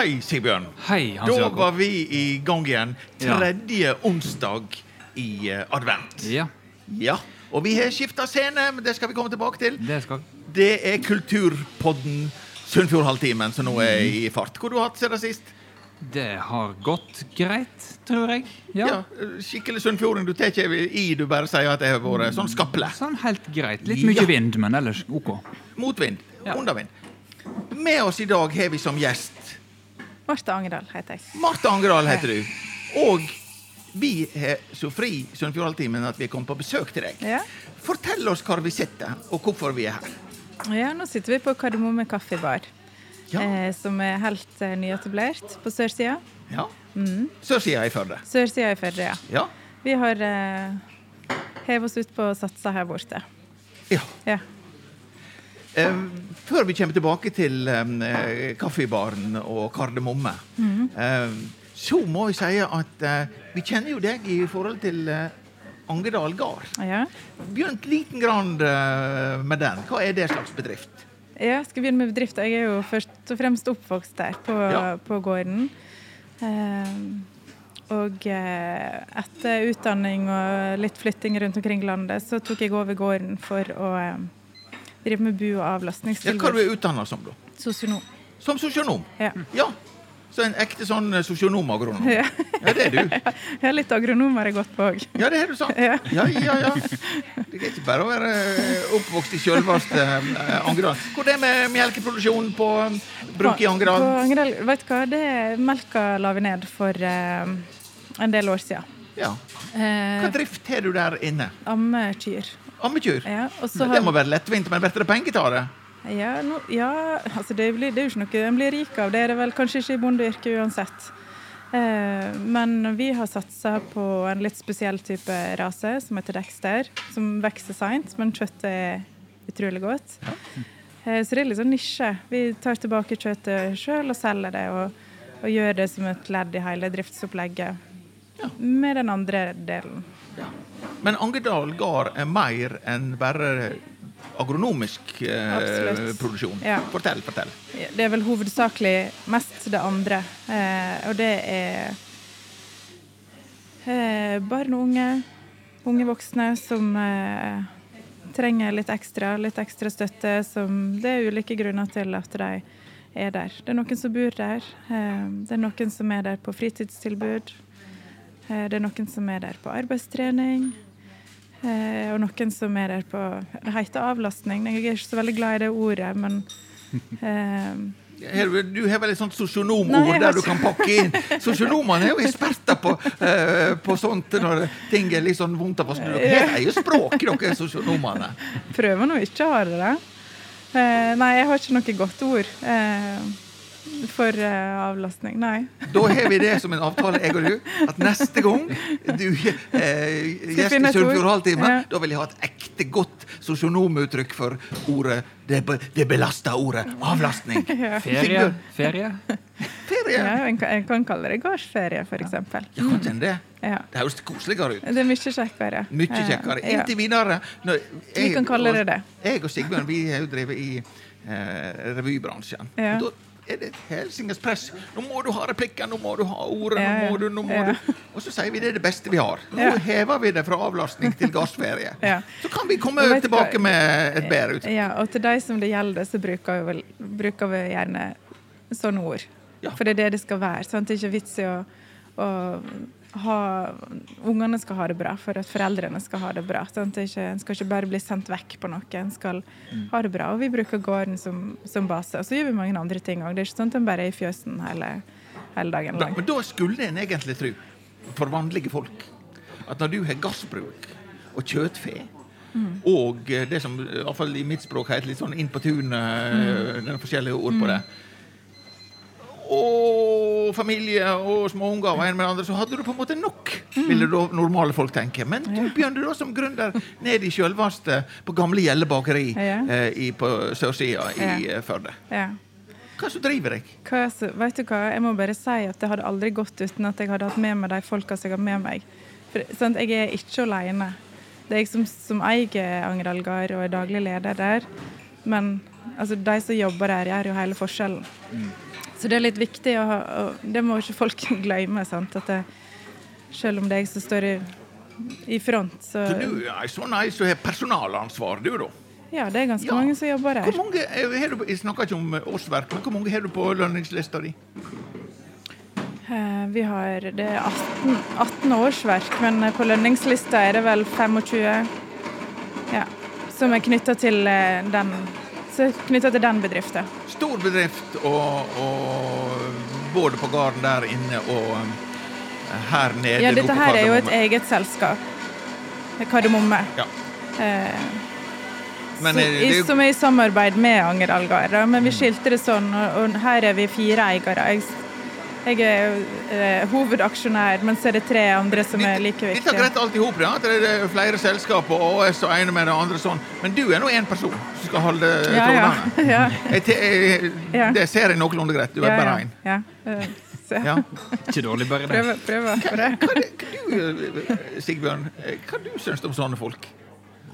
Hei, Sigbjørn. Hei, Hans Da var vi i gang igjen. Ja. Tredje onsdag i uh, advent. Ja, Ja. Og vi har skifta scene, men det skal vi komme tilbake til. det skal Det er Kulturpodden Sunnfjordhalvtimen som nå er i fart. Hvor har du hatt siden sist? Det har gått greit, tror jeg. Ja. Ja. Skikkelig sunnfjording. Du tar ikke i, du bare sier at det har vært sånn skaple. Sånn helt greit. Litt Ja. mye vind, men ellers OK. Motvind. Ja. Undervind. Med oss i dag har vi som gjest Marta Angerdal heter jeg. Marte Angerdal heter du. Og vi har så fri Sunnfjordhalvtimen at vi er kommet på besøk til deg. Ja. Fortell oss hvor vi sitter, og hvorfor vi er her. ja, nå sitter vi på Kardemomme kaffebar, Ja. eh, som er helt eh, nyetablert på sørsida. Ja. Mm. Sørsida i Førde. Sørsida i Førde, ja. Ja. Vi har eh, hevet oss ut på satsa her borte. ja. Ja. Eh, før vi kommer tilbake til eh, kaffebaren og Kardemomme, eh, så må jeg si at vi kjenner jo deg i forhold til Angedal gard. ja. Begynt liten grann med den. Hva er det slags bedrift? Ja, skal begynne med bedrift. Jeg er jo først og fremst oppvokst der, på, Ja. på gården. Og etter utdanning og litt flytting rundt omkring landet, så tok jeg over gården for å eh, drive med bu- og Ja, hva er du utdanna som, da? Sosionom. Som sosionom? Ja. Ja. Så en ekte sånn eh, sosionomagronom? Ja. Ja, det er du. Jeg har litt agronom har jeg gått på òg. Ja, det har du sagt. Ja. Ja, ja, ja. Det er ikke bare å være eh, oppvokst i sjølveste eh, Angerdal. Hvordan er det med melkeproduksjonen på bruk i På Angerdal? Angerdal, vet du hva, det melka la vi ned for eh, en del år siden. Ja. Hva drift har du der inne? Ammekyr. Ammekyr? Ja, Det må være lettvint, men blir det penger av det? Ja, no, ja altså det, blir, det er jo ikke noe en blir rik av. Det er det vel kanskje ikke i bondeyrket uansett. Eh, men vi har satsa på en litt spesiell type rase som heter Dexter. Som vokser seint, men kjøttet er utrolig godt. Eh, så det er litt sånn nisje. Vi tar tilbake kjøttet sjøl og selger det. Og, og gjør det som et ledd i hele driftsopplegget med den andre delen. Men Angedal gard er mer enn bare agronomisk eh, produksjon. Ja. Fortell, fortell. Det er vel hovedsakelig mest det andre. Eh, og det er eh, barn og unge, unge voksne som eh, trenger litt ekstra, litt ekstra støtte. Som det er ulike grunner til at de er der. Det er noen som bor der. Eh, det er noen som er der på fritidstilbud. Eh, det er noen som er der på arbeidstrening. Eh, og noen som er der på Det heter avlastning. Jeg er ikke så veldig glad i det ordet, men Her, du har vel et sånt sosionomord der du kan pakke inn. Sosionomene er jo eksperter på, uh, på sånt når ting er litt sånn vondt få snu. Dere har jo språk, dere sosionomene. prøver nå ikke å ha det. Eh, nei, jeg har ikke noe godt ord eh, for uh, avlastning. Nei. Da har vi det som en avtale, jeg og du, at neste gang du eh, gjest i ord? Ja. da vil jeg ha et ekte godt sosionomuttrykk for ordet det, be, det belasta ordet avlastning. Ferie. Ferie. Ferie. Ja, en, kan, en kan kalle det gårdsferie, f.eks. Ja, kan kjenne det. Ja. Det høres koseligere ut. Det er mye kjekkere. Mye kjekkere. Ja. Inntil videre. Når Vi kan kalle det det. Jeg og Sigbjørn vi har jo drevet i eh, revybransjen. Ja. Da er det et helsinges press. Nå må du ha replikker, nå må du ha ordet, nå må du, nå må du. Og så sier vi det er det beste vi har. Nå hever vi det fra avlastning til gassferie. Ja. Så kan vi komme tilbake hva? med et bedre ut. Ja, og til de som det gjelder, så bruker vi, vel, bruker vi gjerne sånne ord. For det er det det skal være. Sant? Det er ikke vits i å, å ha Ungene skal ha det bra for at foreldrene skal ha det bra. Sant? Det ikke, en skal ikke bare bli sendt vekk på noe, en skal ha det bra. Og vi bruker gården som, som base. Og så gjør vi mange andre ting òg. Det er ikke sånn at en bare er i fjøsen hele, hele dagen Da, men da skulle en egentlig tro, for vanlige folk, at når du har gassbruk og kjøttfe Mm. og eh, det som i hvert fall i mitt språk heter litt sånn inn på tunet, Mm. er forskjellige ord på det, og familie og små unger og en med andre, så hadde du på en måte nok, Mm. ville normale folk tenke. Men du begynte da som gründer ned i sjølveste på gamle Gjelle bakeri Ja. eh, på sørsida i Ja. eh, Førde. Ja. Hva som driver deg? Hva, vet du hva, jeg må bare si at det hadde aldri gått uten at jeg hadde hatt med meg de folka som jeg har med meg. For, sant, jeg er ikke alene. Det er jeg som, som eier Anger Algar og er daglig leder der. Men altså, de som jobber der, gjør jo hele forskjellen. Så det er litt viktig å ha og Det må ikke folk glemme. sant? At det, selv om det er jeg som står i, i front, så Så du er sånn ei som har personalansvar, du, da? Ja, det er ganske Ja. mange som jobber Hvor mange, har du, jeg snakker ikke om årsverk, men hvor mange har du på lønningslista di? Eh, Vi har det er 18, 18 årsverk, men på lønningslista er det vel 25 ja, som er knytta til eh, den som er knyttet til den bedriften. Stor bedrift, og, og både på gården der inne og eh, her nede. Ja, dette her er jo et eget selskap. Kardemomme. Ja. Eh, Men, så, det, det jo- som er i samarbeid med Anger Algar. Men vi skilte det sånn, og, og her er vi fire eiere. Jeg, jeg er jo, eh, hovedaksjonær, men så er det tre andre som er like Dette viktige. gretter alt i hop, ja. det er flere selskaper og AS og ene med det andre sånn. Men du er nå én person som skal holde Ja, ja. trådene. ja. Jeg te- jeg- Ja. Det ser jeg noenlunde greit. Du er ja, bare ja, én. ja. Eh, Ja. Ikke dårlig, bare det. Prøver, prøver på det. Hva, det- hva du, eh, Sigbjørn, eh, hva du syns om sånne folk?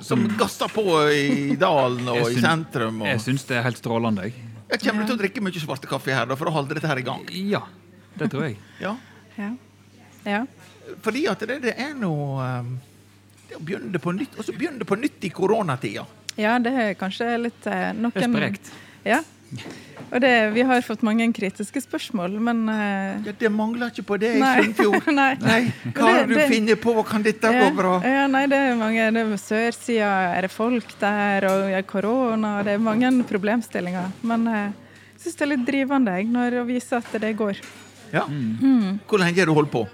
Som gasser på i dalen og syns, i sentrum. Og... Jeg syns det er helt strålende. jeg. Kommer til å drikke mye svarte kaffe her da, for å holde dette her i gang. Ja, det tror jeg. Ja. Ja. ja. Fordi at det, det er noe um, Det å begynne det på nytt, og så begynne på nytt i koronatida. Ja, det er kanskje litt eh, noen Det er sprekt. Ja. Og det, vi har fått mange kritiske spørsmål, men eh, Ja, det mangler ikke på det i. Sunnfjord. nei. Nei, hva har du det- funnet på? Kan dette Ja, gå bra? Ja, nei, det er mange. Det er Sørsida er det folk der, og ja, korona. Det er mange problemstillinger. Men eh, jeg syns det er litt drivende jeg, når å vise at det går. Ja. Mm. Hvor lenge har du holdt på?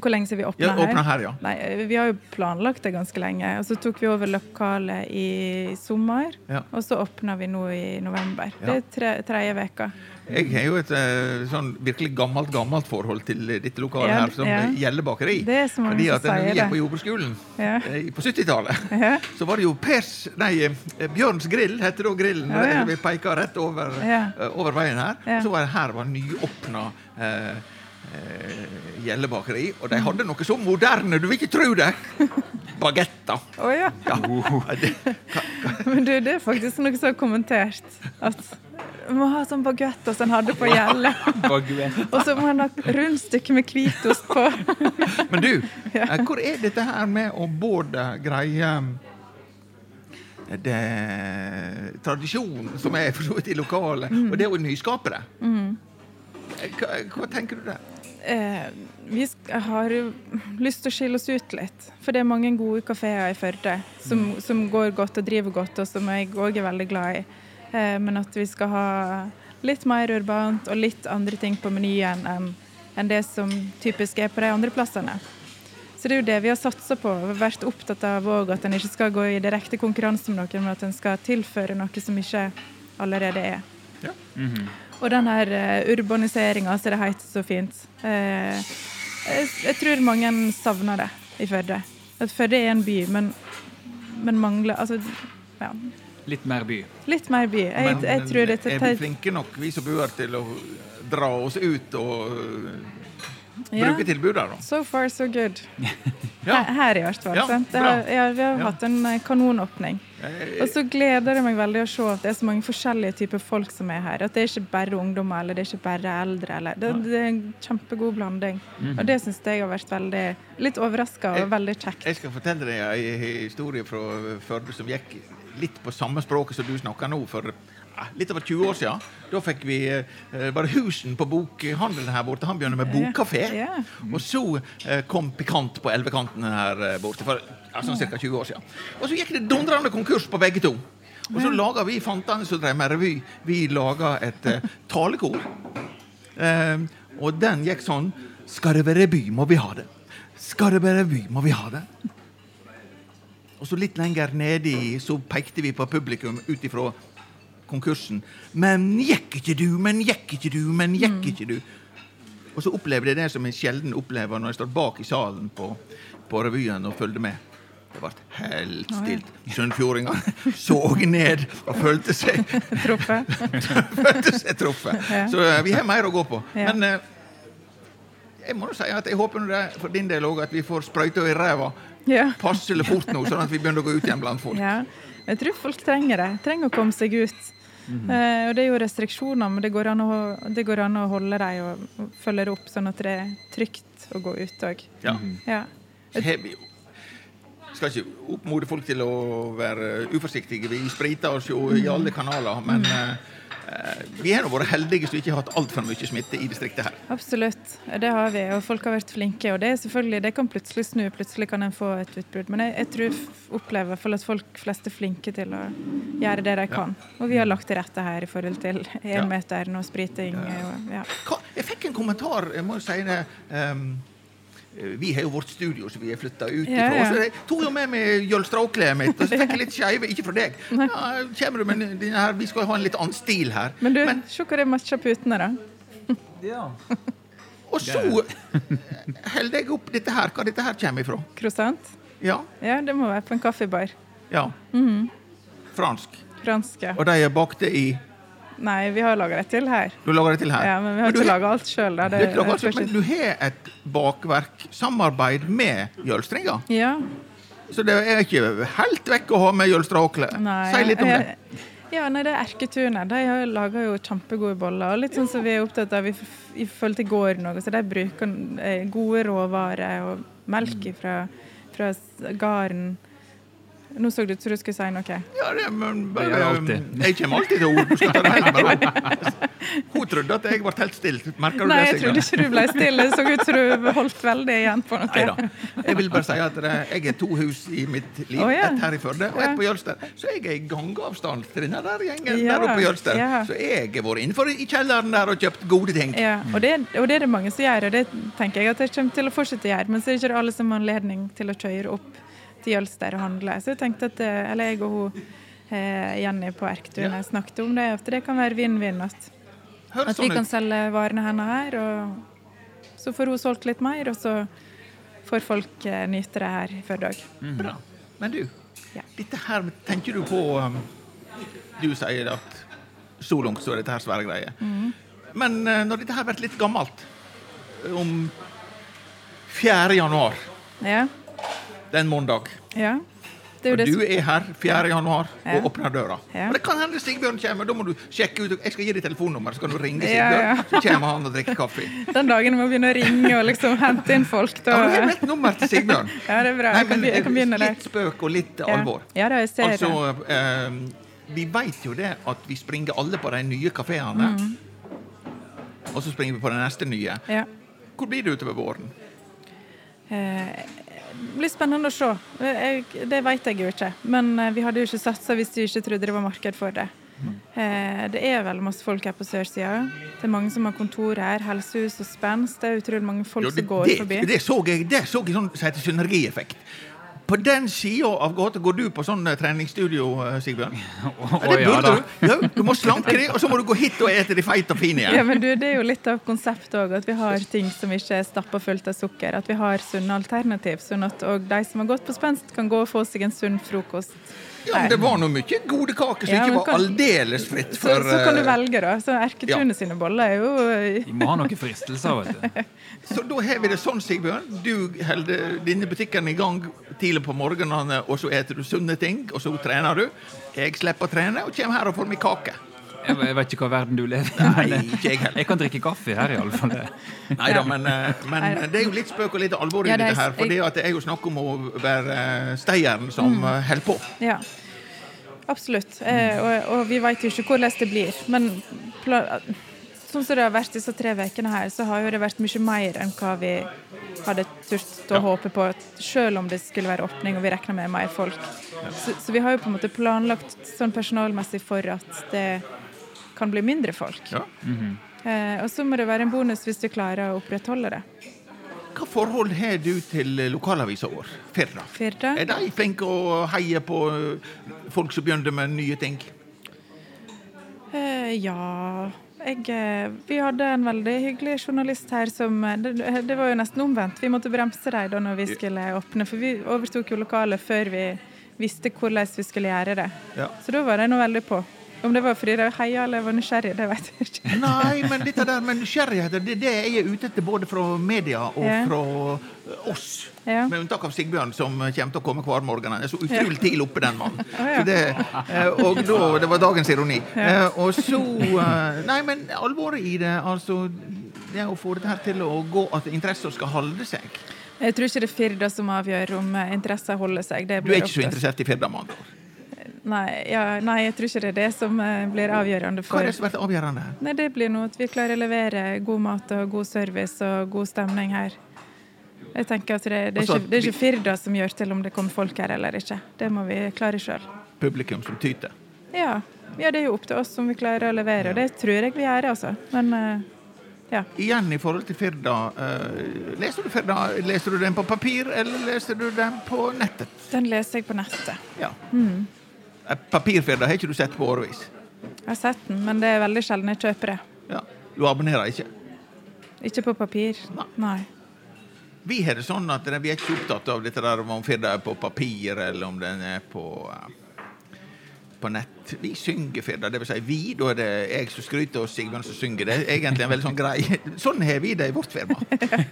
Hvor lenge siden vi åpna Ja, her? her, ja. Nei, Vi har jo planlagt det ganske lenge. Og så tok vi over lokalet i sommer. Ja. Og så åpna vi nå i november. Det er tre, tredje veka. Jeg har jo et eh, sånn virkelig gammelt gammelt forhold til dette lokalet her, som ja. gjelder bakeri. Det er så mange Fordi at når vi gikk på jordbruksskolen Ja. eh, på 70-tallet, Ja. så var det jo Pers, nei, eh, Bjørns grill heter da grillen. Vi peka rett over, eh, over veien her. Ja. Så var det her var nyåpna eh, eh, Gjelle bakeri, og de hadde noe så moderne, du vil ikke tro det! Bagetter. Oh, ja. Ja. Men du, det er faktisk noe som har kommentert at må ha sånn baguett som en hadde på Gjelle. Og så må en ha rundstykke med hvitost på. Men du, eh, hvor er dette her med å både greie eh, det tradisjonen som er for så vidt i lokalet, Mm. og det å nyskape det? Mm. Hva, hva tenker du der? Eh, vi har lyst til å skille oss ut litt. For det er mange gode kafeer i Førde som, som går godt og driver godt, og som jeg òg er veldig glad i. Eh, men at vi skal ha litt mer urbant og litt andre ting på menyen enn enn det som typisk er på de andre plassene. Så det er jo det vi har satsa på. Vi har vært opptatt av òg at en ikke skal gå i direkte konkurranse med noen, men at en skal tilføre noe som ikke allerede er. Ja. Og den her uh, urbaniseringa, som det heter så fint. eh, jeg, jeg tror mange savner det i Førde. At Førde er en by, men, men mangler Altså, ja. Litt mer by. Litt mer by. Jeg, Men jeg tror dette er vi flinke nok, vi som bor her, til å dra oss ut og bruke her da? So far, so good. Ja. Her, i hvert fall. Ja. Har, ja, vi har hatt en eh, kanonåpning. Og så gleder det meg veldig å se at det er så mange forskjellige typer folk som er her. At det er ikke bare ungdommer eller det er ikke bare eldre. Eller. Det, det er en kjempegod blanding. Og det syns jeg har vært veldig litt overraska og veldig kjekt. Jeg skal fortelle deg en historie fra Førde som gikk litt på samme språket som du snakker nå. For litt over 20 år siden. Da fikk vi eh, bare Husen på bokhandelen her borte. Han begynner med bokkafé. Ja. Og så eh, kom Pikant på elvekanten her eh, borte for sånn ca. 20 år siden. Og så gikk det dundrende konkurs på begge to. Og så laga vi Fantane som drev med revy, vi laga et eh, talekor. Eh, og den gikk sånn Skal det være by, må vi ha det. Skal det være by, må vi ha det. Og så litt lenger nedi så pekte vi på publikum ut ifra konkursen. Men gikk ikke du, men gikk ikke du, men gikk ikke du. Og så opplevde jeg det som jeg sjelden opplever når jeg står bak i salen på, på revyen og følger med. Det ble helt stilt. Sunnfjordingene så ned og følte seg, Truffet. følte seg truffet. Så eh, vi har mer å gå på. Men eh, jeg må jo si at jeg håper det for din del òg at vi får sprøyta i ræva Ja. passelig fort nå, sånn at vi begynner å gå ut igjen blant folk. ja. Jeg tror folk trenger det. Trenger å komme seg ut. Eh, og det er jo restriksjoner, men det går an å, det går an å holde dem og, følge det opp, sånn at det er trygt å gå ut òg. Ja. Ja. Har vi skal ikke oppmode folk til å være uforsiktige. Vi spriter oss jo i alle kanaler. Men eh, vi har vært heldige som ikke har hatt altfor mye smitte i distriktet her. Absolutt, det har vi. Og folk har vært flinke. Og det er selvfølgelig, det kan plutselig snu, plutselig kan en få et utbrudd. Men jeg, jeg tror opplever i hvert fall at folk flest er flinke til å gjøre det de kan. Og vi har lagt til rette her i forhold til Ja. énmeteren og spriting. Og, ja. Hva, jeg fikk en kommentar, jeg må jo si det. ehm, vi har jo vårt studio som vi har flytta ut ifra. ja. Så jeg tok jo med meg jølstraklærne mitt, og så fikk jeg litt skeive. Ikke fra deg. Ja, kommer du med denne her, Vi skal ha en litt annen stil her. Men du, se hva det matcher putene, da. Ja. Og så holder jeg opp dette her, hva dette her kommer ifra. Croissant. Ja, Ja, det må være på en kaffebar. ja. Mhm. Fransk. Franske. Og de er bakte i Nei, vi har laga det til her. Du lager det til her? Ja, Men vi har men ikke laga alt sjøl. laget Men du har et bakverksamarbeid med Jølstringa. Ja. Så det er ikke helt vekk å ha med Jølstrakle. Nei, Si litt om det. Ja, nei, det er Erketunet. De lager jo kjempegode boller. Og litt sånn som vi er opptatt av i, i forhold til gården òg. Så de bruker eh, gode råvarer og melk fra, fra s- gården. Nå så det ut som du skulle si noe. Ja, det, men Det jeg alltid. jeg kommer alltid til ord. Det. Hun trodde at jeg ble helt stille. Merker du Nei, det? jeg trodde ikke du ble stille. Det så ut som du holdt veldig igjen på noe. Neida. Jeg vil bare si at jeg har to hus i mitt liv. Oh, ja. Et her i Førde og et på Jølster. Så jeg er i gangavstand til denne der gjengen Ja, der oppe på Jølster. ja. Så jeg har vært innenfor i kjelleren der og kjøpt gode ting. Ja, og det, og det er det mange som gjør, og det tenker jeg at jeg kommer til å fortsette å gjøre. Men så er det ikke alle som har anledning til å kjøre opp til Jølster og handle. Så jeg tenkte at, eh, eller jeg og hun, eh, Jenny på Erktun Ja. snakket om det, at det kan være vinn-vinn. At, at vi sånn kan selge varene hennes her, og så får hun solgt litt mer, og så får folk eh, nyte det her i Førdag. Mm. Bra. Men du, Ja. dette her tenker du på um, Du sier at så langt så er dette her svære greier. Mm. Men uh, når dette her blir litt gammelt, om 4. januar, Ja. Det er en mandag, ja. Er og du er her 4. januar Ja. og åpner døra. Ja. Og det kan hende Sigbjørn kommer, da må du sjekke ut Jeg skal gi deg telefonnummer, så kan du ringe Sigbjørn, ja. så kommer han og drikker kaffe. Den dagen må begynne å ringe og liksom hente inn folk, da Ja, du har nummer til Sigbjørn. Ja, det er bra. Nei, men, jeg kan begynne der. Litt spøk og litt Ja. alvor. Ja da, jeg ser Altså, det. eh, vi vet jo det at vi springer alle på de nye kafeene. Mm. Og så springer vi på de neste nye. Ja. Hvor blir det utover våren? Eh, blir spennende å se. Jeg, det vet jeg jo ikke. Men eh, vi hadde jo ikke satsa hvis vi ikke trodde det var marked for det. Eh, Det er vel masse folk her på sørsida. Det er mange som har kontor her. Helsehus og Spenst. Det er utrolig mange folk Jo, som går det, forbi. det så jeg det så jeg sånn som heter synergieffekt. På den sida av gata går du på sånn eh, treningsstudio, eh, Sigbjørn? Oh, oh, det ja burde da. du. Ja, du må slanke deg, og så må du gå hit og ete deg feit og fin Ja, men du, Det er jo litt av konseptet òg, at vi har ting som ikke er stappa fullt av sukker. At vi har sunne alternativ, sånn at òg de som har gått på spenst, kan gå og få seg en sunn frokost. Ja, men Det var nå mye gode kaker som Ja, ikke var kan- aldeles fritt for så kan du eh, velge, da. Så Erketunet Ja. sine boller er jo Vi må ha noen fristelser, vet du. Så da har vi det sånn, Sigbjørn. Du holder denne butikken i gang tidlig på morgenene, og så eter du sunne ting, og så trener du. Jeg slipper å trene og kommer her og får meg kake. Jeg, jeg vet ikke hva verden du lever i. Nei, ikke jeg heller. Jeg kan drikke kaffe her, iallfall. Nei da, men, eh, men det er jo litt spøk og litt alvor i Ja, dette her. For det det er jo snakk om å være eh, steieren som Mm. eh, holder på. Ja, absolutt. Eh, og, og vi vet jo ikke hvordan det blir. Men sånn som det har vært disse tre ukene her, så har jo det vært mye mer enn hva vi hadde turt å håpe på, selv om det skulle være åpning og vi regna med mer folk. Så, så vi har jo på en måte planlagt sånn personalmessig for at det kan bli mindre folk. Ja. Eh, og så må det være en bonus hvis du klarer å opprettholde det. Hva forhold har du til lokalavisa vår, Firda? Firda? Er de flinke å heie på eh, folk som begynner med nye ting? Eh, ja jeg, eh, Vi hadde en veldig hyggelig journalist her som eh, Det, det var jo nesten omvendt. Vi måtte bremse dem da når vi skulle åpne, for vi overtok jo lokalet før vi visste hvordan vi skulle gjøre det. Ja. Så da var de nå veldig på. Om det var fordi de heia eller var nysgjerrige, det vet jeg ikke. Nei, men dette der med nysgjerrigheter, det er det jeg er ute etter både fra media og Ja. fra oss. Ja. Med unntak av Sigbjørn, som kommer til å komme hver morgen. Han er så utrolig tidlig oppe, den mannen. ja. Det, eh, og da, det var dagens ironi. Eh, Og så eh, Nei, men alvoret i det, altså Det å få dette her til å gå, at interessen skal holde seg. Jeg tror ikke det er Firda som avgjør om eh, interesser holder seg. Det Du er ikke så interessert i Firda, med andre ord. Nei, ja, nei, jeg tror ikke det er det som eh, blir avgjørende Hva er det som blir avgjørende? Nei, Det blir noe at vi klarer å levere god mat og god service og god stemning her. Jeg tenker at Det, det, er, Altså ikke, det er ikke Firda som gjør til om det kommer folk her eller ikke. Det må vi klare sjøl. Publikum som tyter. Ja. ja, det er jo opp til oss om vi klarer å levere, og det tror jeg vi gjør, altså. Men eh, ja. Igjen i forhold til Firda. eh, leser du Firda Leser du den på papir, eller leser du den på nettet? Den leser jeg på nettet. Ja. Eh, Papirfirda har ikke du sett på årevis. Jeg har sett den, men det er veldig sjelden jeg kjøper det. Ja. Du abonnerer ikke. Ikke på papir. Nei. Nei. Vi har det sånn at vi er ikke opptatt av dette der om Firda er på papir, eller om den er på eh, på nett. Vi synger Firda, det vil si vi. Da er det jeg som skryter, og Sigbjørn som synger. Det er egentlig en veldig sånn grei Sånn har vi det i vårt firma.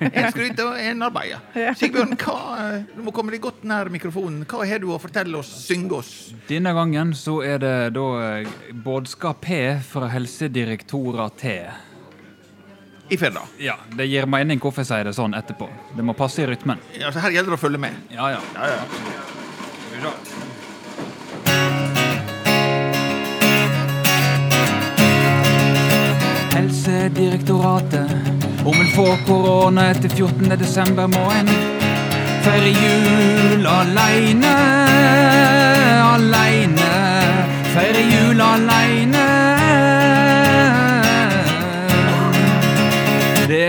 En skryter, og en arbeider. Sigbjørn, hva, eh, du må komme deg godt nær mikrofonen. Hva har du å fortelle oss, synge oss? Denne gangen så er det da eh, budskap P fra Helsedirektoratet. I Firda. Ja, det gir mening hvorfor jeg sier det sånn etterpå. Det må passe i rytmen. Ja, så her gjelder det å følge med. Ja, ja. Ja, ja. Helsedirektoratet. Om en får korona etter 14. desember, må en feire jul aleine. Aleine. Feire jul aleine.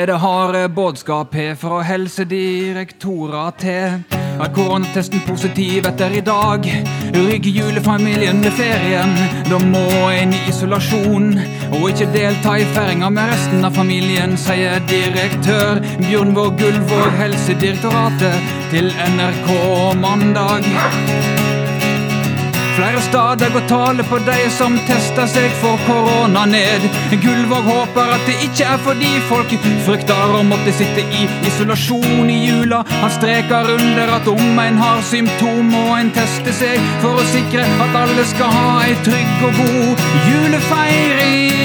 Det har harde budskap her fra Helsedirektoratet. Er koronatesten positiv etter i dag? Rygg julefamilien med ferien? Da må en i isolasjon og ikke delta i feiringa med resten av familien, sier direktør Bjørnvåg Gullvåg, Helsedirektoratet, til NRK mandag. Flere steder går tale på de som tester seg for korona ned. Gullvåg håper at det ikke er fordi folk frykter å måtte sitte i isolasjon i jula. Han streker under at om en har symptom, må en teste seg for å sikre at alle skal ha ei trygg og god julefeiring.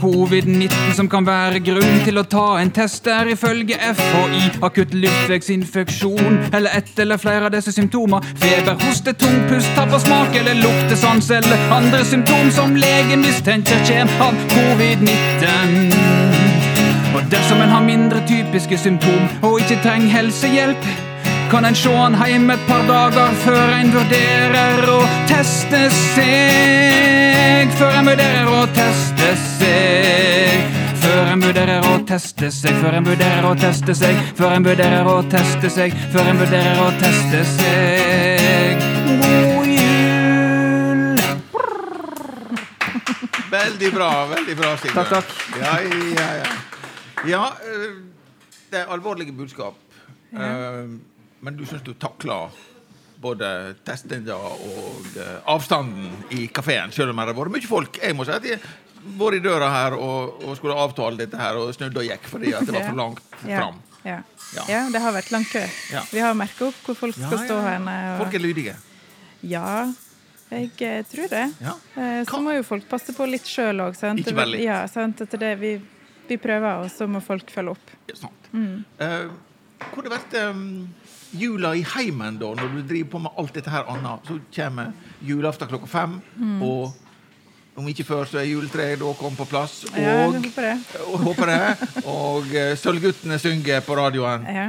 Covid-19 som kan være grunn til å ta en test, er ifølge FHI akutt luftveisinfeksjon eller ett eller flere av disse symptomer. Feber, hoste, tung pust, tap av smak eller luktesans eller andre symptom som legen mistenker kommer av covid-19. Og dersom en har mindre typiske symptom og ikke trenger helsehjelp, kan en sjå han heim et par dager før en vurderer å teste seg. Før en vurderer å teste seg. Før en vurderer å teste seg, før en vurderer å teste seg, før en vurderer å teste seg, før en vurderer å teste seg. God jul! Veldig bra, veldig bra, Sigurd. Takk, takk. Ja, ja, ja. ja eh, det er alvorlige budskap. Eh, Men du syns du takla både testinga og eh, avstanden i kafeen, selv om det har vært mye folk. Jeg må si at jeg var i døra her og, og skulle avtale dette her, og snudde og gikk fordi det var for langt fram. Ja. Ja. ja, det har vært lang kø. Vi har merka opp hvor folk skal stå hen. Folk er lydige. Ja, jeg eh, tror det. Ja. Eh, Så må jo folk passe på litt sjøl òg. Ikke bare litt. Ja, sant? Etter det vi, vi prøver, og så må folk følge opp. Ja, sant. Mm. hvor det vært um, jula i heimen, da, når du driver på med alt dette her annet? Så kommer julaften klokka fem, og om ikke før, så er juletreet da kommet på plass. Og, Ja, jeg håper det. og håper det. Og uh, Sølvguttene synger på radioen. Ja.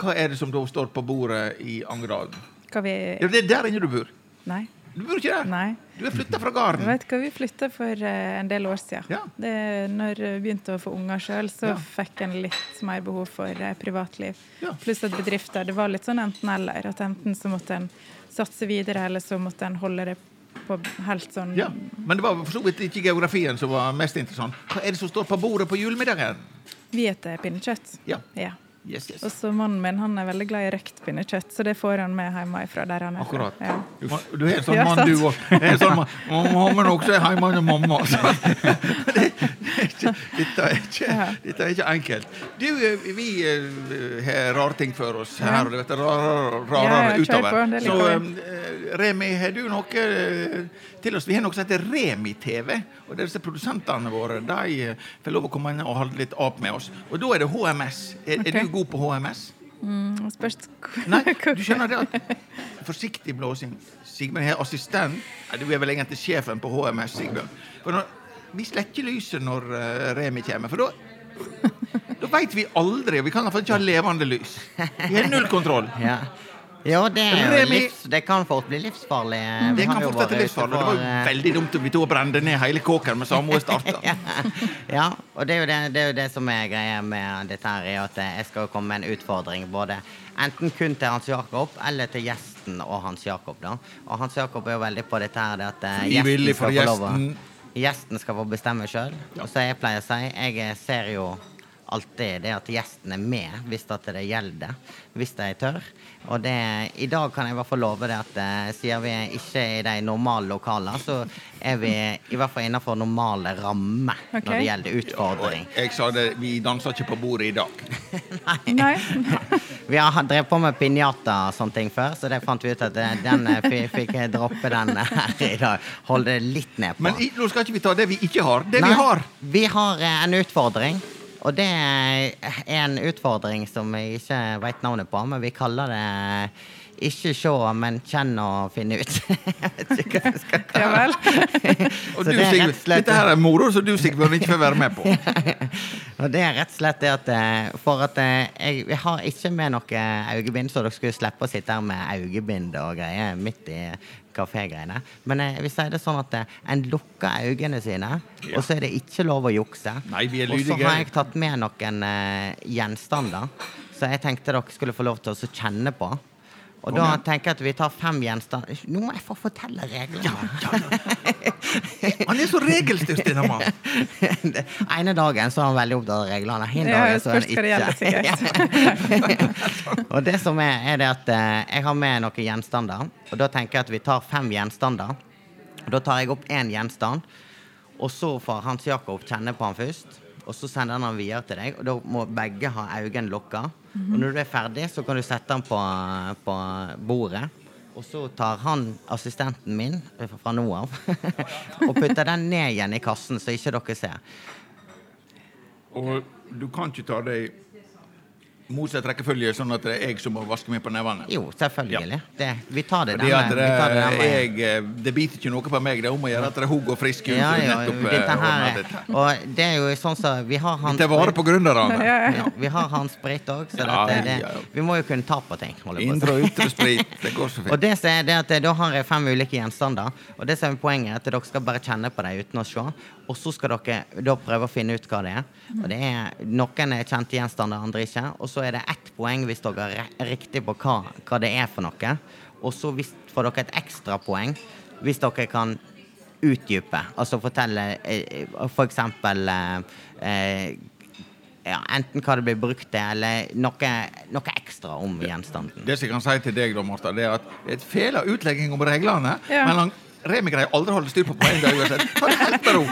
Hva er det som da står på bordet i Angerdalen? Vi Ja, det er der inne du bor. Nei. Du bor ikke der? Nei. Du er flytta fra gården. vet hva, vi flytta for eh, en del år siden. Ja. Det, når jeg begynte å få unger sjøl, så Ja. fikk en litt mer behov for eh, privatliv. Ja. Pluss at bedrifter Det var litt sånn enten-eller. At enten så måtte en satse videre, eller så måtte en holde det på helt sånn Ja. Men det var for så vidt ikke geografien som var mest interessant. Hva er det som står på bordet på julemiddagen? Vi spiser pinnekjøtt. Ja. Ja. Yes, yes. Og så mannen min han er veldig glad i røkt pinnekjøtt, så det får han med hjemmefra der han er. Akkurat. Ja. Du, er en sånn mann, du òg. Sånn. Mamma også er hjemme hos mamma. Ikke, dette, er ikke, dette er ikke enkelt. Du, eh, vi eh, har rare ting for oss her, og det blir rarere rar, ja, utover. Så eh, Remi, har du noe til oss? Vi har noe som heter Remi-TV. Og disse produsentene våre de eh, får lov å komme inn og holde litt opp med oss. Og da er det HMS. Er, okay. er du god på HMS? Mm, spørs Nei, du skjønner det at Forsiktig blåsing. Sigbjørn er assistent. Nei, du er vel egentlig sjefen på HMS, Sigbjørn. For når, vi slekker lyset når uh, Remi kommer, for da Da veit vi aldri. Vi kan iallfall ikke ha levende lys. Vi har null kontroll. Ja. Jo, det, er jo livs, det kan fort bli livsfarlig. Vi Det kan fort bli livsfarlig. For. Det var jo eh, veldig dumt om vi to brente ned hele kåken med samme starta. Ja, og det er, det, det er jo det som er greia med dette her, er at jeg skal komme med en utfordring. Både enten kun til Hans Jakob eller til gjesten og Hans Jakob. da. Og Hans Jakob er jo veldig på dette her, det at eh, gjesten skal få lov å. Gjesten skal få bestemme sjøl. Og så jeg pleier å si, jeg ser jo alltid det at gjesten er med hvis det gjelder. Hvis de tør. Og det, i dag kan jeg i hvert fall love det at eh, siden vi ikke er i de normale lokalene, så er vi i hvert fall innenfor normale rammer okay. når det gjelder utfordring. Jeg sa det, vi danser ikke på bordet i dag. Nei. Vi har drevet på med pinjata og sånne ting før, så det fant vi ut at eh, den eh, fikk jeg droppe den her i dag. Holde det litt ned på. Men nå skal ikke vi ta det vi ikke har. Det Nei, vi har! Vi har en utfordring. Og det er en utfordring som jeg ikke veit navnet på, men vi kaller det ikke se, men kjenn og finne ut. jeg vet ikke hva jeg skal Ja kalle det. Og du, det er rett slett- dette her er moro som du Sigbjørn ikke får være med på. Og det er rett og slett det at eh, For at jeg, jeg, har ikke med noe øyebind, så dere skulle slippe å sitte her med øyebind og greier midt i kafégreiene. Men eh, vi sier det sånn at eh, en lukker øynene sine, Ja. og så er det ikke lov å jukse. Nei, vi er og så har jeg tatt med noen eh, gjenstander, så jeg tenkte dere skulle få lov til å kjenne på. Og Kom da igjen. tenker jeg at vi tar fem gjenstander Nå må jeg få fortelle reglene. Han er så regelstyrt, denne mannen. Den ene dagen så er han veldig opptatt av reglene. Hin Ja, dagen så er han ikke. og det som er, er det at eh, jeg har med noen gjenstander. Og da tenker jeg at vi tar fem gjenstander. Og da tar jeg opp én gjenstand, og så får Hans Jakob kjenne på han først. Og så sender han han videre til deg, og da må begge ha øynene lukka. Og når du er ferdig, så kan du sette den på, på bordet. Og så tar han assistenten min eh, fra nå av og putter den ned igjen i kassen, så ikke dere ser. Og du kan ikke ta det i motsatt rekkefølge, sånn at det er jeg som må vaske meg på nevene. Jo, selvfølgelig. Det, vi tar det veien. det, det jeg, eh, det biter ikke noe på meg. Det er om å gjøre at det er hugg og frisk ut. Ja, ja, nettopp, eh, dette her er, dette. Og det er jo sånn som Vi har hans Dette er vare på gründerne. Ja, ja. ja, Vi har hans sprit òg, så dette, det, ja, ja. vi må jo kunne ta på ting. Indre og ytre sprit. Det går så fint. Og det som er det at Da har jeg fem ulike gjenstander. Og det som er poenget er at dere skal bare kjenne på dem uten å se. Og så skal dere da prøve å finne ut hva det er. Og det er Noen er kjente gjenstander, andre ikke. Og så er det ett poeng hvis dere er riktig på hva, hva det er for noe. Og så får dere et ekstrapoeng hvis dere kan utdype. Altså fortelle eh, for eksempel eh, eh, ja, enten hva det blir brukt til, eller noe, noe ekstra om gjenstanden. Det som jeg kan si til deg, da, Martha, det er at det er et fela utlegging om reglene. Ja. Men han, Remi greier aldri å holde styr på poengene uansett. Ta det helt med ro.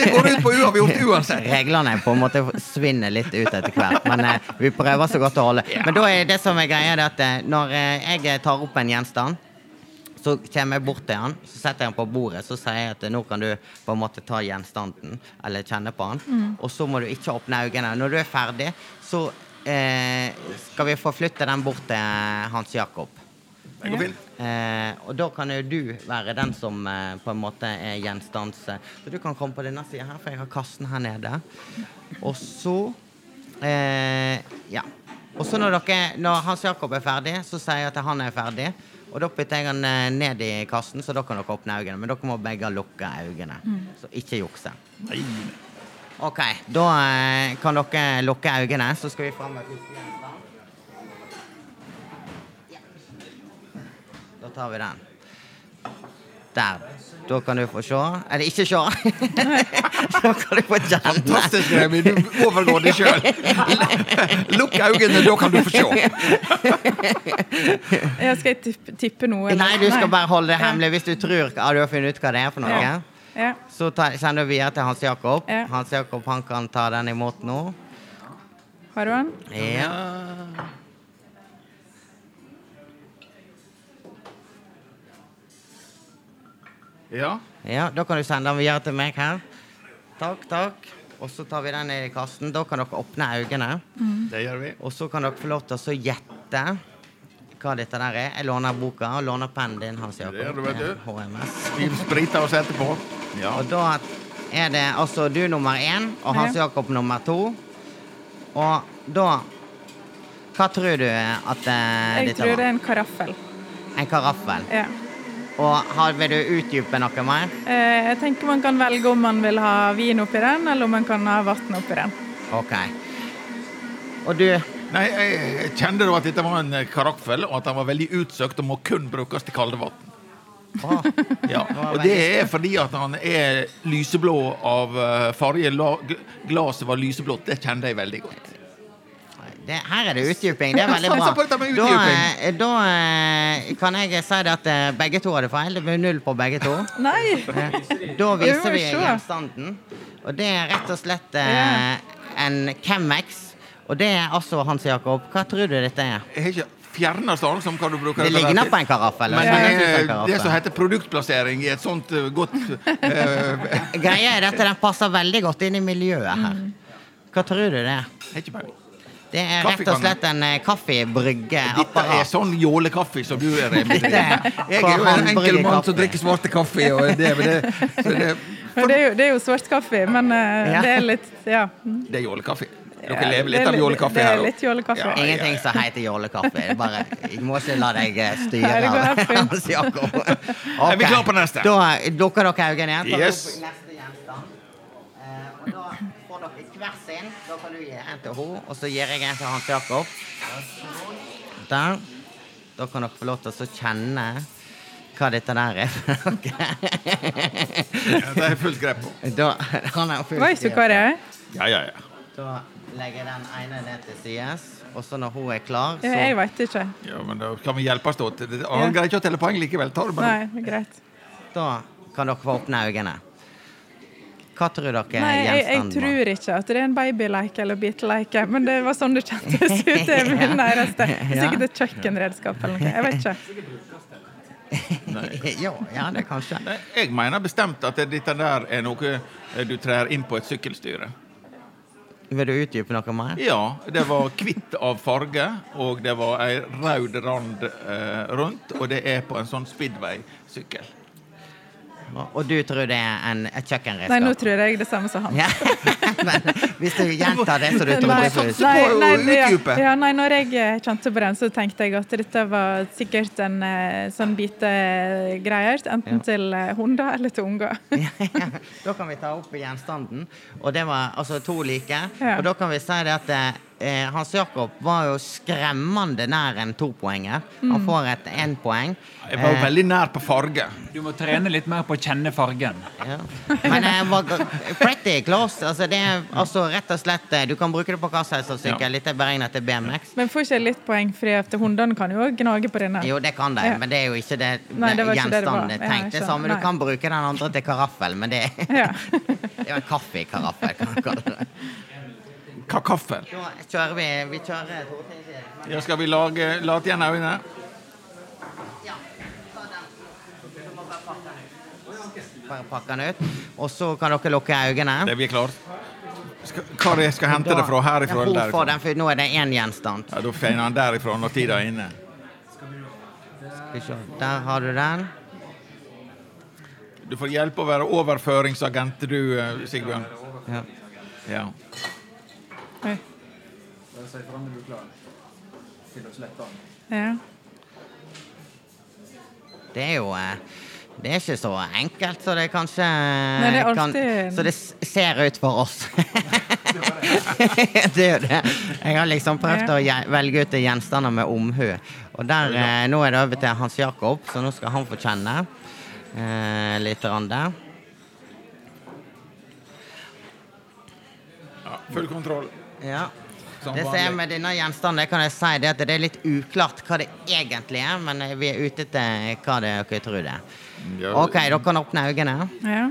Det går ut på uavgjort uansett. Reglene på en måte svinner litt ut etter hvert, men eh, vi prøver så godt å holde. Men da er det som er greia, det at eh, når eh, jeg tar opp en gjenstand, så kommer jeg bort til han, så setter jeg han på bordet, så sier jeg at eh, nå kan du på en måte ta gjenstanden, eller kjenne på han, og så må du ikke åpne øynene. Når du er ferdig, så eh, skal vi forflytte den bort til eh, Hans Jakob. Det går fint. Eh, og da kan jo du være den som eh, på en måte er gjenstands... Så du kan komme på denne sida her, for jeg har kassen her nede. Og så eh, Ja. Og så når, dere, når Hans Jakob er ferdig, så sier jeg at han er ferdig. Og da putter jeg han eh, ned i kassen, så da kan dere åpne øynene. Men dere må begge lukke øynene. Så ikke jukse. Nei. OK, da eh, kan dere lukke øynene, så skal vi fram med første gjenstand. Ja. Da tar vi den. Der. Da kan du få se. Eller ikke se. da kan du få kjenne. Fantastisk, Remi. Du overgår deg sjøl. Lukk øynene, da kan du få se. Jeg skal jeg tippe, tippe noe? eller? Nei, du skal bare holde det hemmelig hvis du tror ja, du har funnet ut hva det er for noe. Ja. Ja. Så ta, sender du videre til Hans Jakob. Ja. Hans Jakob han kan ta den imot nå. Har du den? Ja. Ja. ja, Da kan du sende den videre til meg her. Takk, takk. Og så tar vi den ned i kassen. Da kan dere åpne øynene. Det gjør vi. Og så kan dere få lov til å gjette hva dette der er. Jeg låner boka og låner pennen din, Hans Jakob. Det gjør du, vet du. HMS. Vi spriter oss etterpå. Ja. Og da er det altså du nummer én og Hans Jakob nummer to. Og da Hva tror du at eh, Jeg tror det er en karaffel. En karaffel. Ja. Og har, vil du utdype noe mer? Eh, Jeg tenker man kan velge om man vil ha vin oppi den, eller om man kan ha vann oppi den. OK. Og du Nei, jeg kjente da at dette var en karakfell, karaffel, og at den var veldig utsøkt og må kun brukes til kaldevann. Ah. Ja, og det er fordi at han er lyseblå av eh, farge. La- Glaset var lyseblått. Det kjente jeg veldig godt. Det, her er det utdyping. Det er veldig bra. Dette med Da, eh, da eh, kan jeg si det at eh, begge to hadde feil. Det ble null på begge to. Nei! Da viser vi gjenstanden. Og det er rett og slett en Chemex. Og det er altså, Hans Jakob, hva tror du dette er? Jeg har ikke fjerneste anelse som hva du bruker Det ligner på en karaffel. og Men ja. det som heter produktplassering i et sånt uh, godt uh, Greia er at den passer veldig godt inn i miljøet her. Hva tror du det er? har ikke peiling. Det er rett og slett en eh, Dette er sånn jålekaffe som du er, Med. Er Jeg er jo en enkel mann som drikker svarte kaffe. Og det, men det, så det, For det er jo, det er jo svart kaffe, men eh, Ja. det er litt Ja. det er jålekaffe. Dere Ja, lever litt er av jålekaffe det er her. også. litt jålekaffe. Ja, ja. Ingenting som heter jålekaffe. Er Bare, jeg må ikke la deg eh, styre Nei, det går helt av fint. Hans Jakob. Er vi klare klar på neste? Da dukker dere øynene igjen. Yes. neste gjenstand. Eh, og da hver sin. Da kan du gi en til henne, og så gir jeg en til Hans Jakob. Der. Da kan dere få lov til å kjenne hva dette der er for noe. Ja, Det er fullt grep på. Da, han er fullt Oi, du hva det er? Ja, ja, ja. Da legger jeg den ene ned til sides, og så når hun er klar, Ja, Jeg så veit ikke. ja men da kan vi hjelpes åt. Han Ja. greier ikke å telle poeng likevel. Ta det bare. Nei, greit. Da kan dere få åpne øynene. Hva tror dere Nei, jeg, jeg tror ikke at det er en babyleik eller biteleik, men det var sånn det kjentes ut. Det er min Ja. Sikkert et kjøkkenredskap eller noe. Jeg vet ikke. ja, ja, det kanskje. Nei, Jeg mener bestemt at dette der er noe eh, du trær inn på et sykkelstyre. Vil du utdype noe mer? Ja, det var hvitt av farge, og det var ei rød rand eh, rundt, og det er på en sånn speedway-sykkel. Og du tror det er en, et Nei, nå tror jeg det samme som han. Ja. Men hvis du gjentar det så du Nei, det først nei, på nei, ja, ja, nei, når jeg eh, kjente på den, så tenkte jeg at dette var sikkert en sånn bite greier. Enten Ja. til eh, hunder eller til unger. Da kan vi ta opp gjenstanden. Og det var altså to like. Ja. Og da kan vi si det at eh, Hans Jakob var jo skremmende nær en topoenger. Mm. Han får et énpoeng. Jeg var jo Eh, veldig nær på farge. Du må trene litt mer på å kjenne fargen. Ja. Men jeg var pretty close. Altså, det er altså rett og slett eh, Du kan bruke det på hva som helst av sykkel. Ja. Litt er beregnet til BMX. Men får ikke litt poeng, for hundene kan jo gnage på denne. Jo, det kan de, Ja. men det er jo ikke det, Nei, det var det det var. gjenstanden er tenkt. Det jeg samme, du kan bruke den andre til karaffel, men det, Ja. det er jo en kaffekaraffel, kan du kalle det. Kakaffel. Da kjører vi Vi kjører Ja, skal vi lage, Lat igjen øynene? Ja, bare pakke den ut. Og så kan dere lukke øynene. Det blir klart. Skal, hva er det jeg skal hente det fra? Herifra eller derifra? den, for nå er det én gjenstand. Ja, Da finner han derifra når tida er inne. Skal vi se. Der har du den. Du får hjelpe å være overføringsagent, du, eh, Sigbjørn. Ja. Ja. Oi. Ja. Det er jo eh, Det er ikke så enkelt så det kanskje Nei, det er kan, Så det ser ut for oss. det er jo det. Jeg har liksom prøvd å velge ut gjenstander med omhu. Og der, eh, nå er det over til Hans Jakob, så nå skal han få kjenne. eh, litt Rande. Ja, full kontroll. Ja. Det som er med denne gjenstanden, det kan jeg si det at det er litt uklart hva det egentlig er, men vi er ute etter hva det dere tror det er. OK, dere kan åpne øynene. Ja.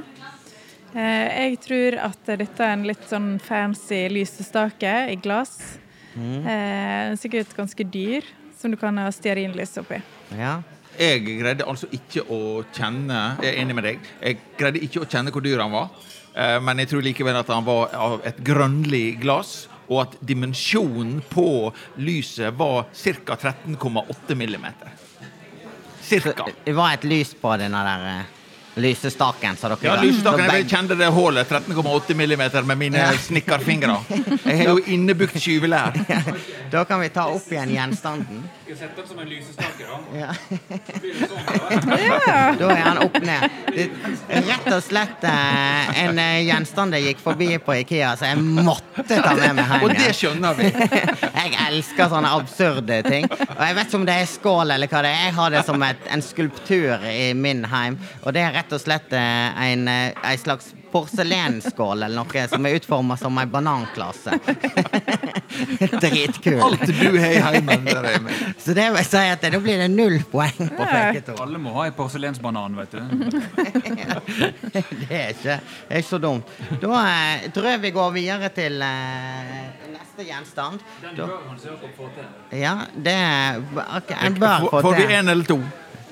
Eh, jeg tror at dette er en litt sånn fancy lysestake i glass. Mm. sikkert ganske dyr, som du kan ha stearinlys oppi. Ja. Jeg greide altså ikke å kjenne Jeg er enig med deg. Jeg greide ikke å kjenne hvor dyr han var. Eh, Men jeg tror likevel at han var av et grønnlig glass, og at dimensjonen på lyset var ca. 13,8 millimeter. Cirka. Det var et lys på denne der eh, lysestaken. Så dere Ja, lysestaken, jeg kjente det hullet. 13,8 millimeter med mine snekkerfingre. Jeg har jo innebukt skyvelær. Da kan vi ta opp igjen gjenstanden. Skal sette opp som en lysestake, da. Ja. Blir det sånn, da? Da er han opp ned. Det rett og slett eh, en eh, gjenstand jeg gikk forbi på Ikea, så jeg måtte ta med meg hjem. Og det skjønner vi. Jeg elsker sånne absurde ting. Og jeg vet ikke om det er skål eller hva det er. Jeg har det som et, en skulptur i min heim. Og det er rett og slett eh, en, en slags porselenskål eller noe som er utforma som ei bananklasse. Dritkult. Alt du har i heimen, der med. Så det vil si at da blir det null poeng på begge to. Alle må ha en porselensbanan, vet du. Det er ikke, det er ikke så dumt. Da eh, tror jeg vi går videre til eh, neste gjenstand. Den bør man se og ja, det okay, En bør få til. får vi til. én eller to?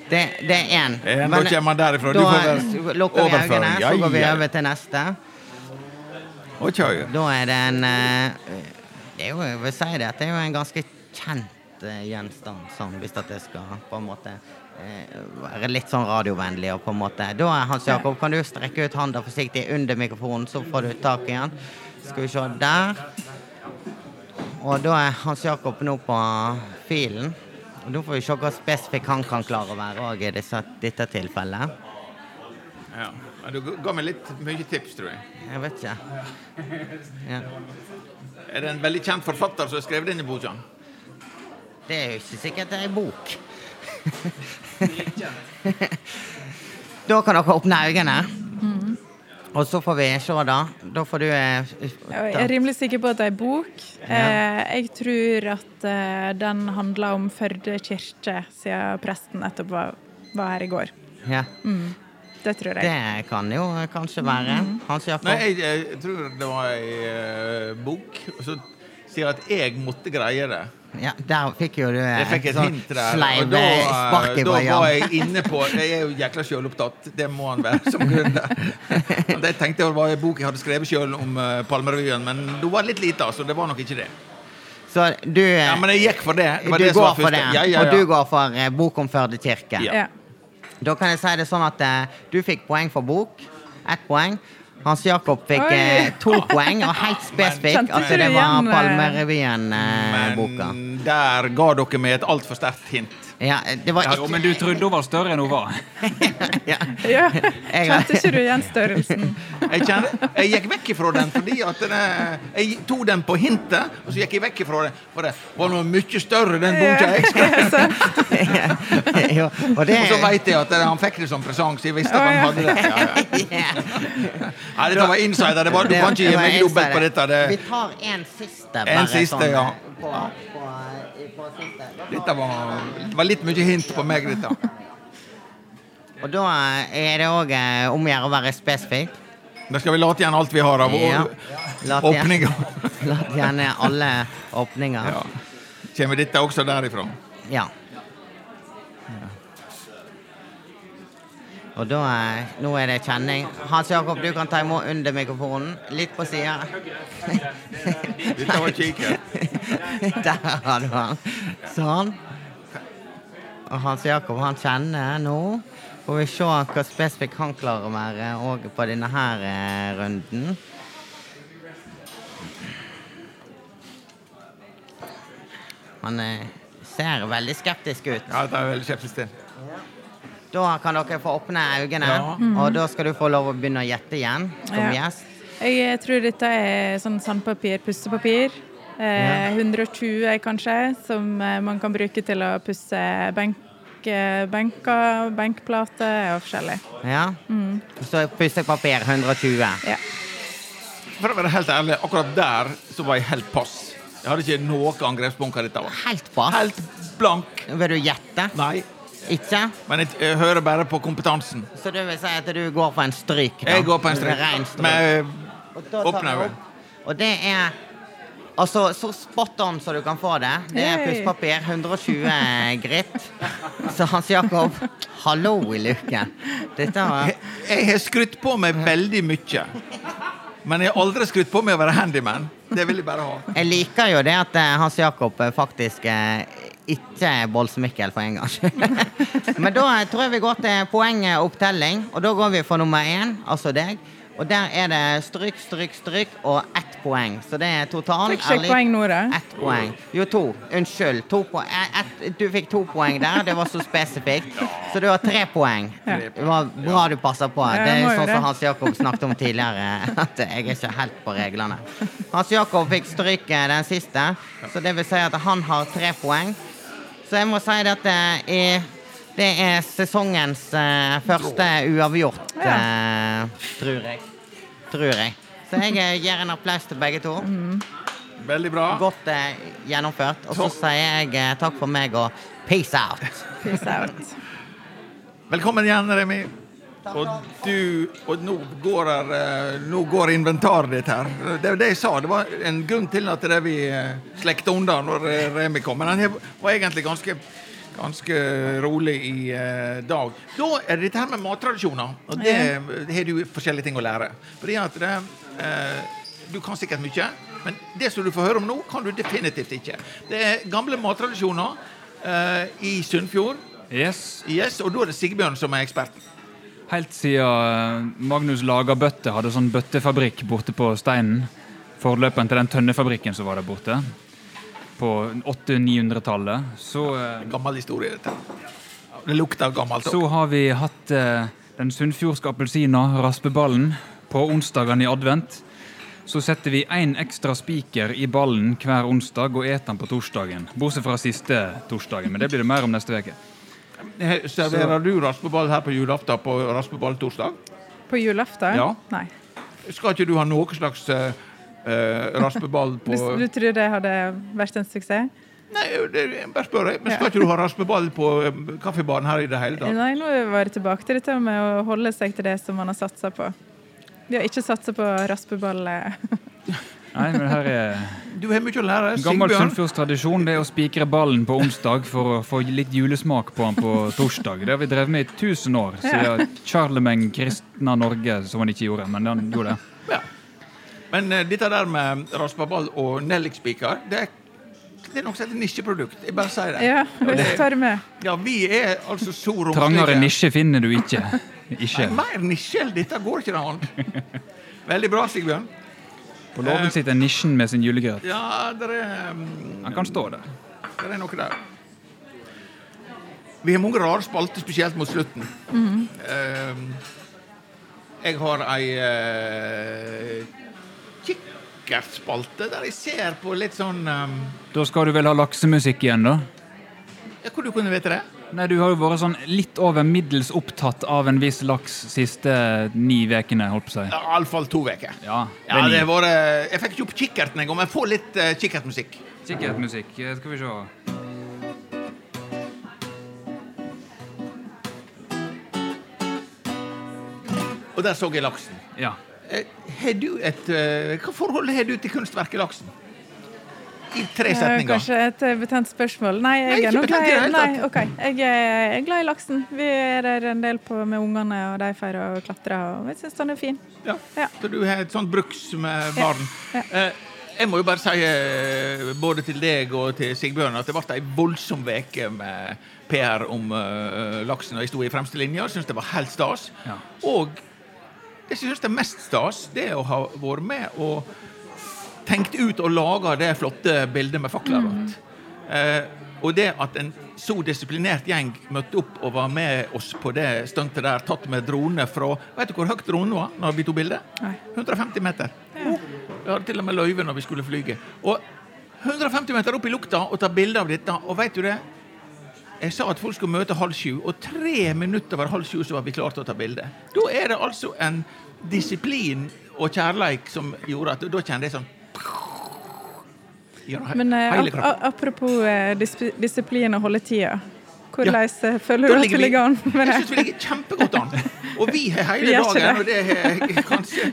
Det, det er én. En, da kommer han derifra. Da eh, lukker vi øynene, så går vi over til neste. Okay. Da er det en eh, Det er jo, jeg vil si det, det er jo en ganske kjent eh, gjenstand, sånn, hvis at det skal på en måte eh, være litt sånn radiovennlig. og på en måte Da, Hans Jakob, kan du strekke ut hånda forsiktig under mikrofonen, så får du tak i den. Skal vi se der. Og da er Hans Jakob nå på filen. Og Nå får vi se hva spesifikk han kan klare å være òg i disse, dette tilfellet. Ja. Ja, Du ga meg litt mye tips, tror jeg. Jeg vet ikke. Ja. Er det en veldig kjent forfatter som har skrevet denne boka? Det er jo ikke sikkert det er ei bok. da kan dere åpne øynene. Og så får vi se, da. Da får du eh, Jeg er rimelig sikker på at det er bok. Eh, jeg tror at eh, den handler om Førde kirke, siden presten nettopp var, var her i går. Ja, Det tror jeg. det kan jo kanskje være. Hans Jakob. Nei, jeg, jeg tror det var ei eh, bok. Og så sier jeg at jeg måtte greie det. Ja, der fikk jo du eh, Jeg fikk et hint der. sleiv Og da, eh, eh, spark i da var jeg inne på Jeg er jo jækla sjølopptatt. Det må han være som gründer. Jeg Det tenkte jeg var en bok jeg hadde skrevet sjøl om uh, Palmerevyen, men da var litt lita, så det var nok ikke det. Så du, eh, Ja, Men jeg gikk for det. det, var du det som går var for det, Ja, ja, og du går for eh, bok om Førde kirke. Ja. Ja. Da kan jeg si det sånn at eh, du fikk poeng for bok. Ett poeng. Hans Jakob fikk Oi. eh, to poeng, og helt spesifikk at det var eh, Palmerevyen-boka. Men der ga dere meg et altfor sterkt hint. Ja, det var Ja, ikke men du trodde hun var større enn hun var. ja. Ja. Jeg- Kjente ikke du igjen størrelsen? Jeg, kjente, jeg gikk vekk ifra den fordi at det, jeg tok den på hintet, og så gikk jeg vekk ifra det. For det var noe mye større, den boka jeg skrev. jo, og det Og så veit jeg at det, han fikk det som presang, så jeg visste at han hadde det. Ja, ja. Nei, dette var insider. Det var, du kan ikke gi meg dobbelt på dette. dette. Vi tar en siste, En siste, sånn, ja. eh, På, på, på siste. dette var, det var litt mye hint på meg, dette. Og da er det òg om å gjøre å være spesifikk. Da skal vi late igjen alt vi har av Ja. La åpninger. La gjerne alle åpninger. Ja. Kommer dette også derifra? Ja. Og da er, Nå er det kjenning. Hans Jakob, du kan ta imot under mikrofonen. Litt på sida. Der har du han. Sånn. Og Hans Jakob, han kjenner nå. Får vi se hva spesifikk han klarer å være òg på denne her eh, runden. Han eh, ser veldig skeptisk ut. Ja, det er veldig skeptisk til. Da kan dere få åpne øynene, Ja. og da skal du få lov å begynne å gjette igjen som Ja. gjest. Jeg tror dette er sånn sandpapir, pussepapir. Eh, 120 kanskje, som eh, man kan bruke til å pusse benk benker, benkplater og forskjellig. Ja. Så pussepapir 120. Ja. For å være helt ærlig, akkurat der så var jeg helt pass. Jeg hadde ikke noe angrepspunkt dette var. Helt pass. Helt blank. Vil du gjette? Nei. Ikke? Men jeg, jeg hører bare på kompetansen. Så du vil si at du går på en stryk? da? Jeg går på en stryk. strekk stryk. med tar åpne øyne. Og det er Altså, så spot on som du kan få det. Det er pusspapir. 120 gritt. Så Hans Jakob, hallo i luken. Dette var Jeg, jeg har skrytt på meg veldig mye. Men jeg har aldri skrytt på meg å være handyman. Det vil jeg bare ha. Jeg liker jo det at eh, Hans Jakob eh, faktisk eh, ikke Bolls Mikkel for en gangs skyld. Men da eh, tror jeg vi går til poengopptelling, og da går vi for nummer én, altså deg. Og der er det stryk, stryk, stryk og ett poeng. Så det er total Fikk ikke poeng nå, da? Ett poeng. Jo, to. Unnskyld. To poeng. Eh, du fikk to poeng der. Det var så spesifikt. Så du har tre poeng. Det var bra du passer på. Det er sånn som Hans Jakob snakket om tidligere, at jeg er ikke helt på reglene. Hans Jakob fikk stryke den siste, så det vil si at han har tre poeng. Så jeg må si at det er, det sesongens eh, første uavgjort, ja. tror jeg. Tror jeg. Så jeg eh, gir en applaus til begge to. Veldig bra. Godt eh, gjennomført. Og så sier jeg eh, takk for meg og peace out. Peace out. Velkommen igjen, Remi. Og du Og nå går, der, eh, nå går inventaret ditt her. Det var det jeg sa. Det var en grunn til at det vi eh, slekta unna når Remi kom. Men han var egentlig ganske Ganske rolig i eh, dag. Da er det dette her med mattradisjoner. Og det har du forskjellige ting å lære. Fordi at det, eh, Du kan sikkert mye, men det som du får høre om nå, kan du definitivt ikke. Det er gamle mattradisjoner eh, i Sunnfjord. Yes. Yes, og da er det Sigbjørn som er ekspert. Helt siden Magnus laga Lagerbøtte hadde sånn bøttefabrikk borte på Steinen. Forløperen til den tønnefabrikken som var der borte. På 800-900-tallet. Så, eh, Gammel historie, dette. Det lukter gammelt. så har vi hatt eh, den sunnfjordske appelsina, raspeballen, på onsdagene i advent. Så setter vi én ekstra spiker i ballen hver onsdag og eter den på torsdagen. Bortsett fra siste torsdagen, men det blir det mer om neste uke. Serverer du raspeball her på julaften på raspeballtorsdag? På julaften? Ja. Nei. Skal ikke du ha noe slags eh, eh, raspeball på Du, du tror det hadde vært en suksess? Nei, det, bare spør jeg. Men skal ikke du ha raspeball på eh, kaffebaren her i det hele tatt? Nei, nå var det tilbake til dette med å holde seg til det som man har satsa på. Vi har ikke satsa på raspeball. Nei, men her er Du har mye å lære. Gammel sunnfjordstradisjon det er å spikre ballen på onsdag for å få litt julesmak på den på torsdag. Det har vi drevet med i tusen år, siden Charlemagne kristna Norge, som han ikke gjorde. Men han gjorde det. Ja. Men uh, dette der med raspeball og nellikspiker, det, er- det er noe som heter nisjeprodukt. Jeg bare sier det. Ja, vi tar det med. ja, vi er altså så romslige. Trangere nisje finner du ikke. Ikke. Nei, mer nisje enn dette går ikke an. Veldig bra, Sigbjørn. På låven sitter nisjen med sin julegrøt. Ja, det er, mm, Han kan stå der. det er noe der. Vi har mange rare spalter, spesielt mot slutten. Eh, jeg har ei uh, kikkertspalte der jeg ser på litt sånn eh, Da skal du vel ha laksemusikk igjen, da? ja, kunne du vite det? Nei, Du har jo vært sånn litt over middels opptatt av en viss laks siste ni ukene, si. Ja, Iallfall to uker. Ja, Ja, det har vært, eh, jeg fikk ikke opp kikkerten engang, men få litt uh, kikkertmusikk. Sikkerhetsmusikk. eh, Skal vi se. Og der så jeg laksen. Ja. Har du et, hva forhold har du til kunstverket Laksen? I tre Eh, setninger. Kanskje et eh, betent spørsmål. Nei, jeg Nei, er ikke nok betent i glad, hele nei, okay. jeg, er, glad i laksen. Vi er der en del på, med ungene, og de feirer og klatrer. Og jeg syns den er fin. Ja. Ja. Så du har et sånt bruks med barn. Ja. Ja. jeg må jo bare si eh, både til deg og til Sigbjørn at det ble ei voldsom veke med PR om eh, laksen. Og jeg sto i fremste linje og syntes det var helt stas. Ja. Og det som jeg syns er mest stas, det er å ha vært med og tenkt ut og laga det flotte bildet med fakler. Eh, og det at en så disiplinert gjeng møtte opp og var med oss på det stuntet der, tatt med drone fra Vet du hvor høyt dronen var når vi tok bilde? Nei. 150 meter. Vi hadde til og med løyve når vi skulle flyge. Og 150 meter opp i lukta og ta bilde av dette, og vet du det? jeg sa at folk skulle møte halv sju, og tre minutter over halv sju så var vi klare til å ta bilde. Da er det altså en disiplin og kjærleik som gjorde at da kjente jeg sånn Men eh, ap apropos eh, dis disiplin og holde tida. Hvordan ja. føler Da du at du ligger an med Jeg det? syns vi ligger kjempegodt an. Og vi har hele Vi ikke dagen, og det er kanskje,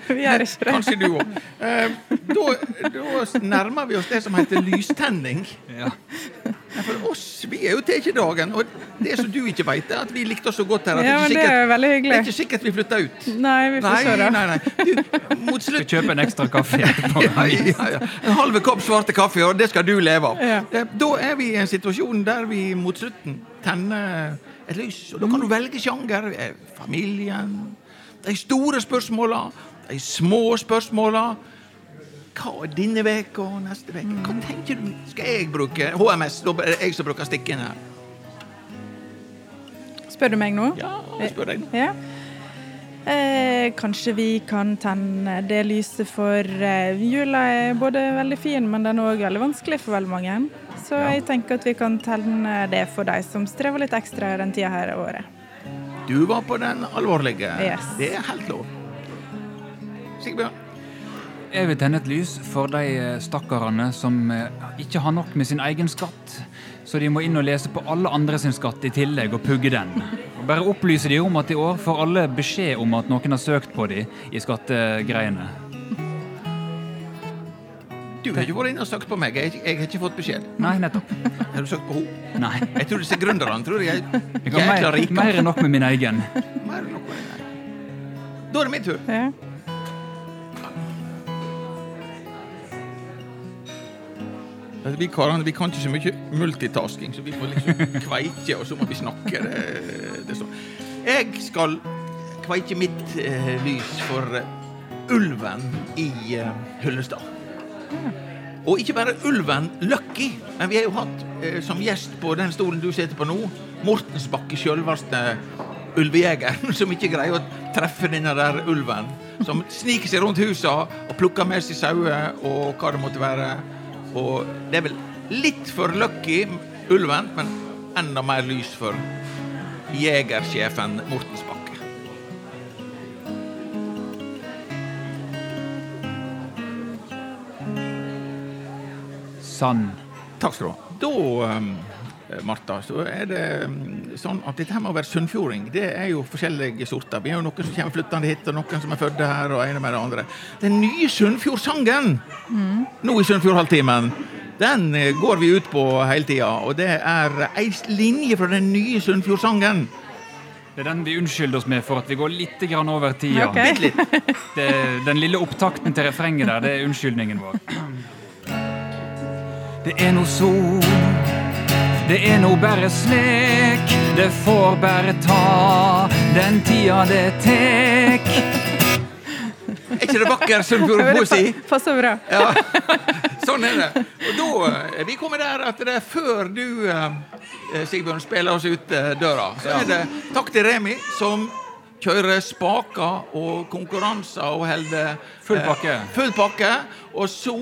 kanskje du òg. Da, da nærmer vi oss det som heter lystenning. Ja. For oss, vi er jo til dagen. Og det som du ikke veit, er at vi likte oss så godt her at Ja, men det, det er er ikke sikkert, det er ikke sikkert vi flytter ut. Nei, vi får se, da. nei, nei. Du, mot Skal kjøpe en ekstra kaffe etterpå. ja, ja, ja. En halv kopp svarte kaffe, og det skal du leve av. Ja. Eh, Da er vi i en situasjon der vi mot slutten tenner et lys. Og da kan du velge sjanger. Eh, Familien, de store spørsmåla, de små spørsmåla. Hva er denne veka og neste veke? Hva tenker du? Skal jeg bruke HMS? Da er det jeg som bruker stikken her. Spør du meg nå? Ja, jeg spør deg nå. Ja. Eh, kanskje vi kan tenne det lyset for eh, jula er både veldig fin, men den er òg veldig vanskelig for veldig mange. Så jeg tenker at vi kan tenne det for de som strever litt ekstra den tida her av året. Du var på den alvorlige. Yes. Det er helt lov. Sigbjørn? Jeg vil tenne et lys for de stakkarene som eh, ikke har nok med sin egen skatt, så de må inn og lese på alle andre sin skatt i tillegg og pugge den. Og bare opplyse de om at i år får alle beskjed om at noen har søkt på de i skattegreiene. Du har ikke vært inne og søkt på meg. Jeg, jeg har ikke fått beskjed. Nei, nettopp. Har du søkt på henne? Nei. Jeg tror disse gründerne tror jeg er Jeg har jækla mer, rike. mer enn nok med min egen. Mer enn noe, egen. Da er det min tur. Ja. Vi karene vi kan ikke så mye multitasking, så vi får liksom kveike, og så må vi snakke. Det, det sånn. Jeg skal kveike mitt eh, lys for eh, ulven i eh, Hyllestad. Og ikke bare ulven Lucky, men vi har jo hatt eh, som gjest på den stolen du sitter på nå, Mortensbakke, sjølveste ulvejegeren, som ikke greier å treffe denne der ulven. Som sniker seg rundt husa og plukker med seg sauer og hva det måtte være. Og det er vel litt for lucky, ulven, men enda mer lys for jegersjefen Mortensbakke. Sann. Takk skal du ha. Da, um, Martha, så er det um, sånn at dette her med å være sunnfjording, det er jo forskjellige sorter. Vi har jo noen som kommer flyttende hit, og noen som er født her, og ene med det andre. Den nye Sunnfjordsangen nå i Sunnfjordhalvtimen, den eh, går vi ut på hele tida. Og det er ei linje fra den nye Sunnfjordsangen. Det er den vi unnskylder oss med for at vi går litt grann over tida. Okay. Det, den lille opptakten til refrenget der, det er unnskyldningen vår. Det er noe så, det er nå bare slik, det får bare ta den tida det tek. Er ikke det vakker Sunnfjordpoesi? Passer bra. Ja, sånn er det. Og da er vi kommet der at det er før du, eh, Sigbjørn, spiller oss ut eh, døra, så er det takk til Remi, som kjører spaker og konkurranser og holder eh, Full pakke. full pakke. Og så,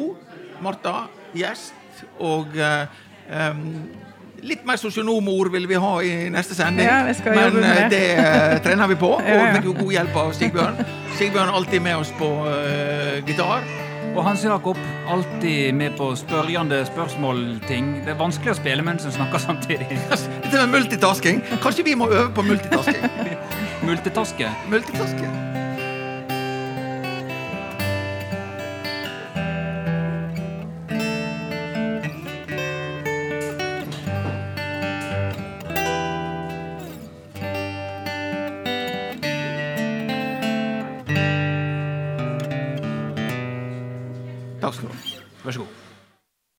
Martha, gjest og eh, em, Litt mer sosionomord vil vi ha i neste sending, Ja, men med eh, det. det eh, trener vi på. Og fikk jo god hjelp av Sigbjørn. Sigbjørn er alltid med oss på uh, gitar. Og Hans Jakob, alltid med på spørjende spørsmål-ting. Det er vanskelig å spille mens en snakker samtidig. Dette med multitasking. Kanskje vi må øve på multitasking? Multitaske. multitasking.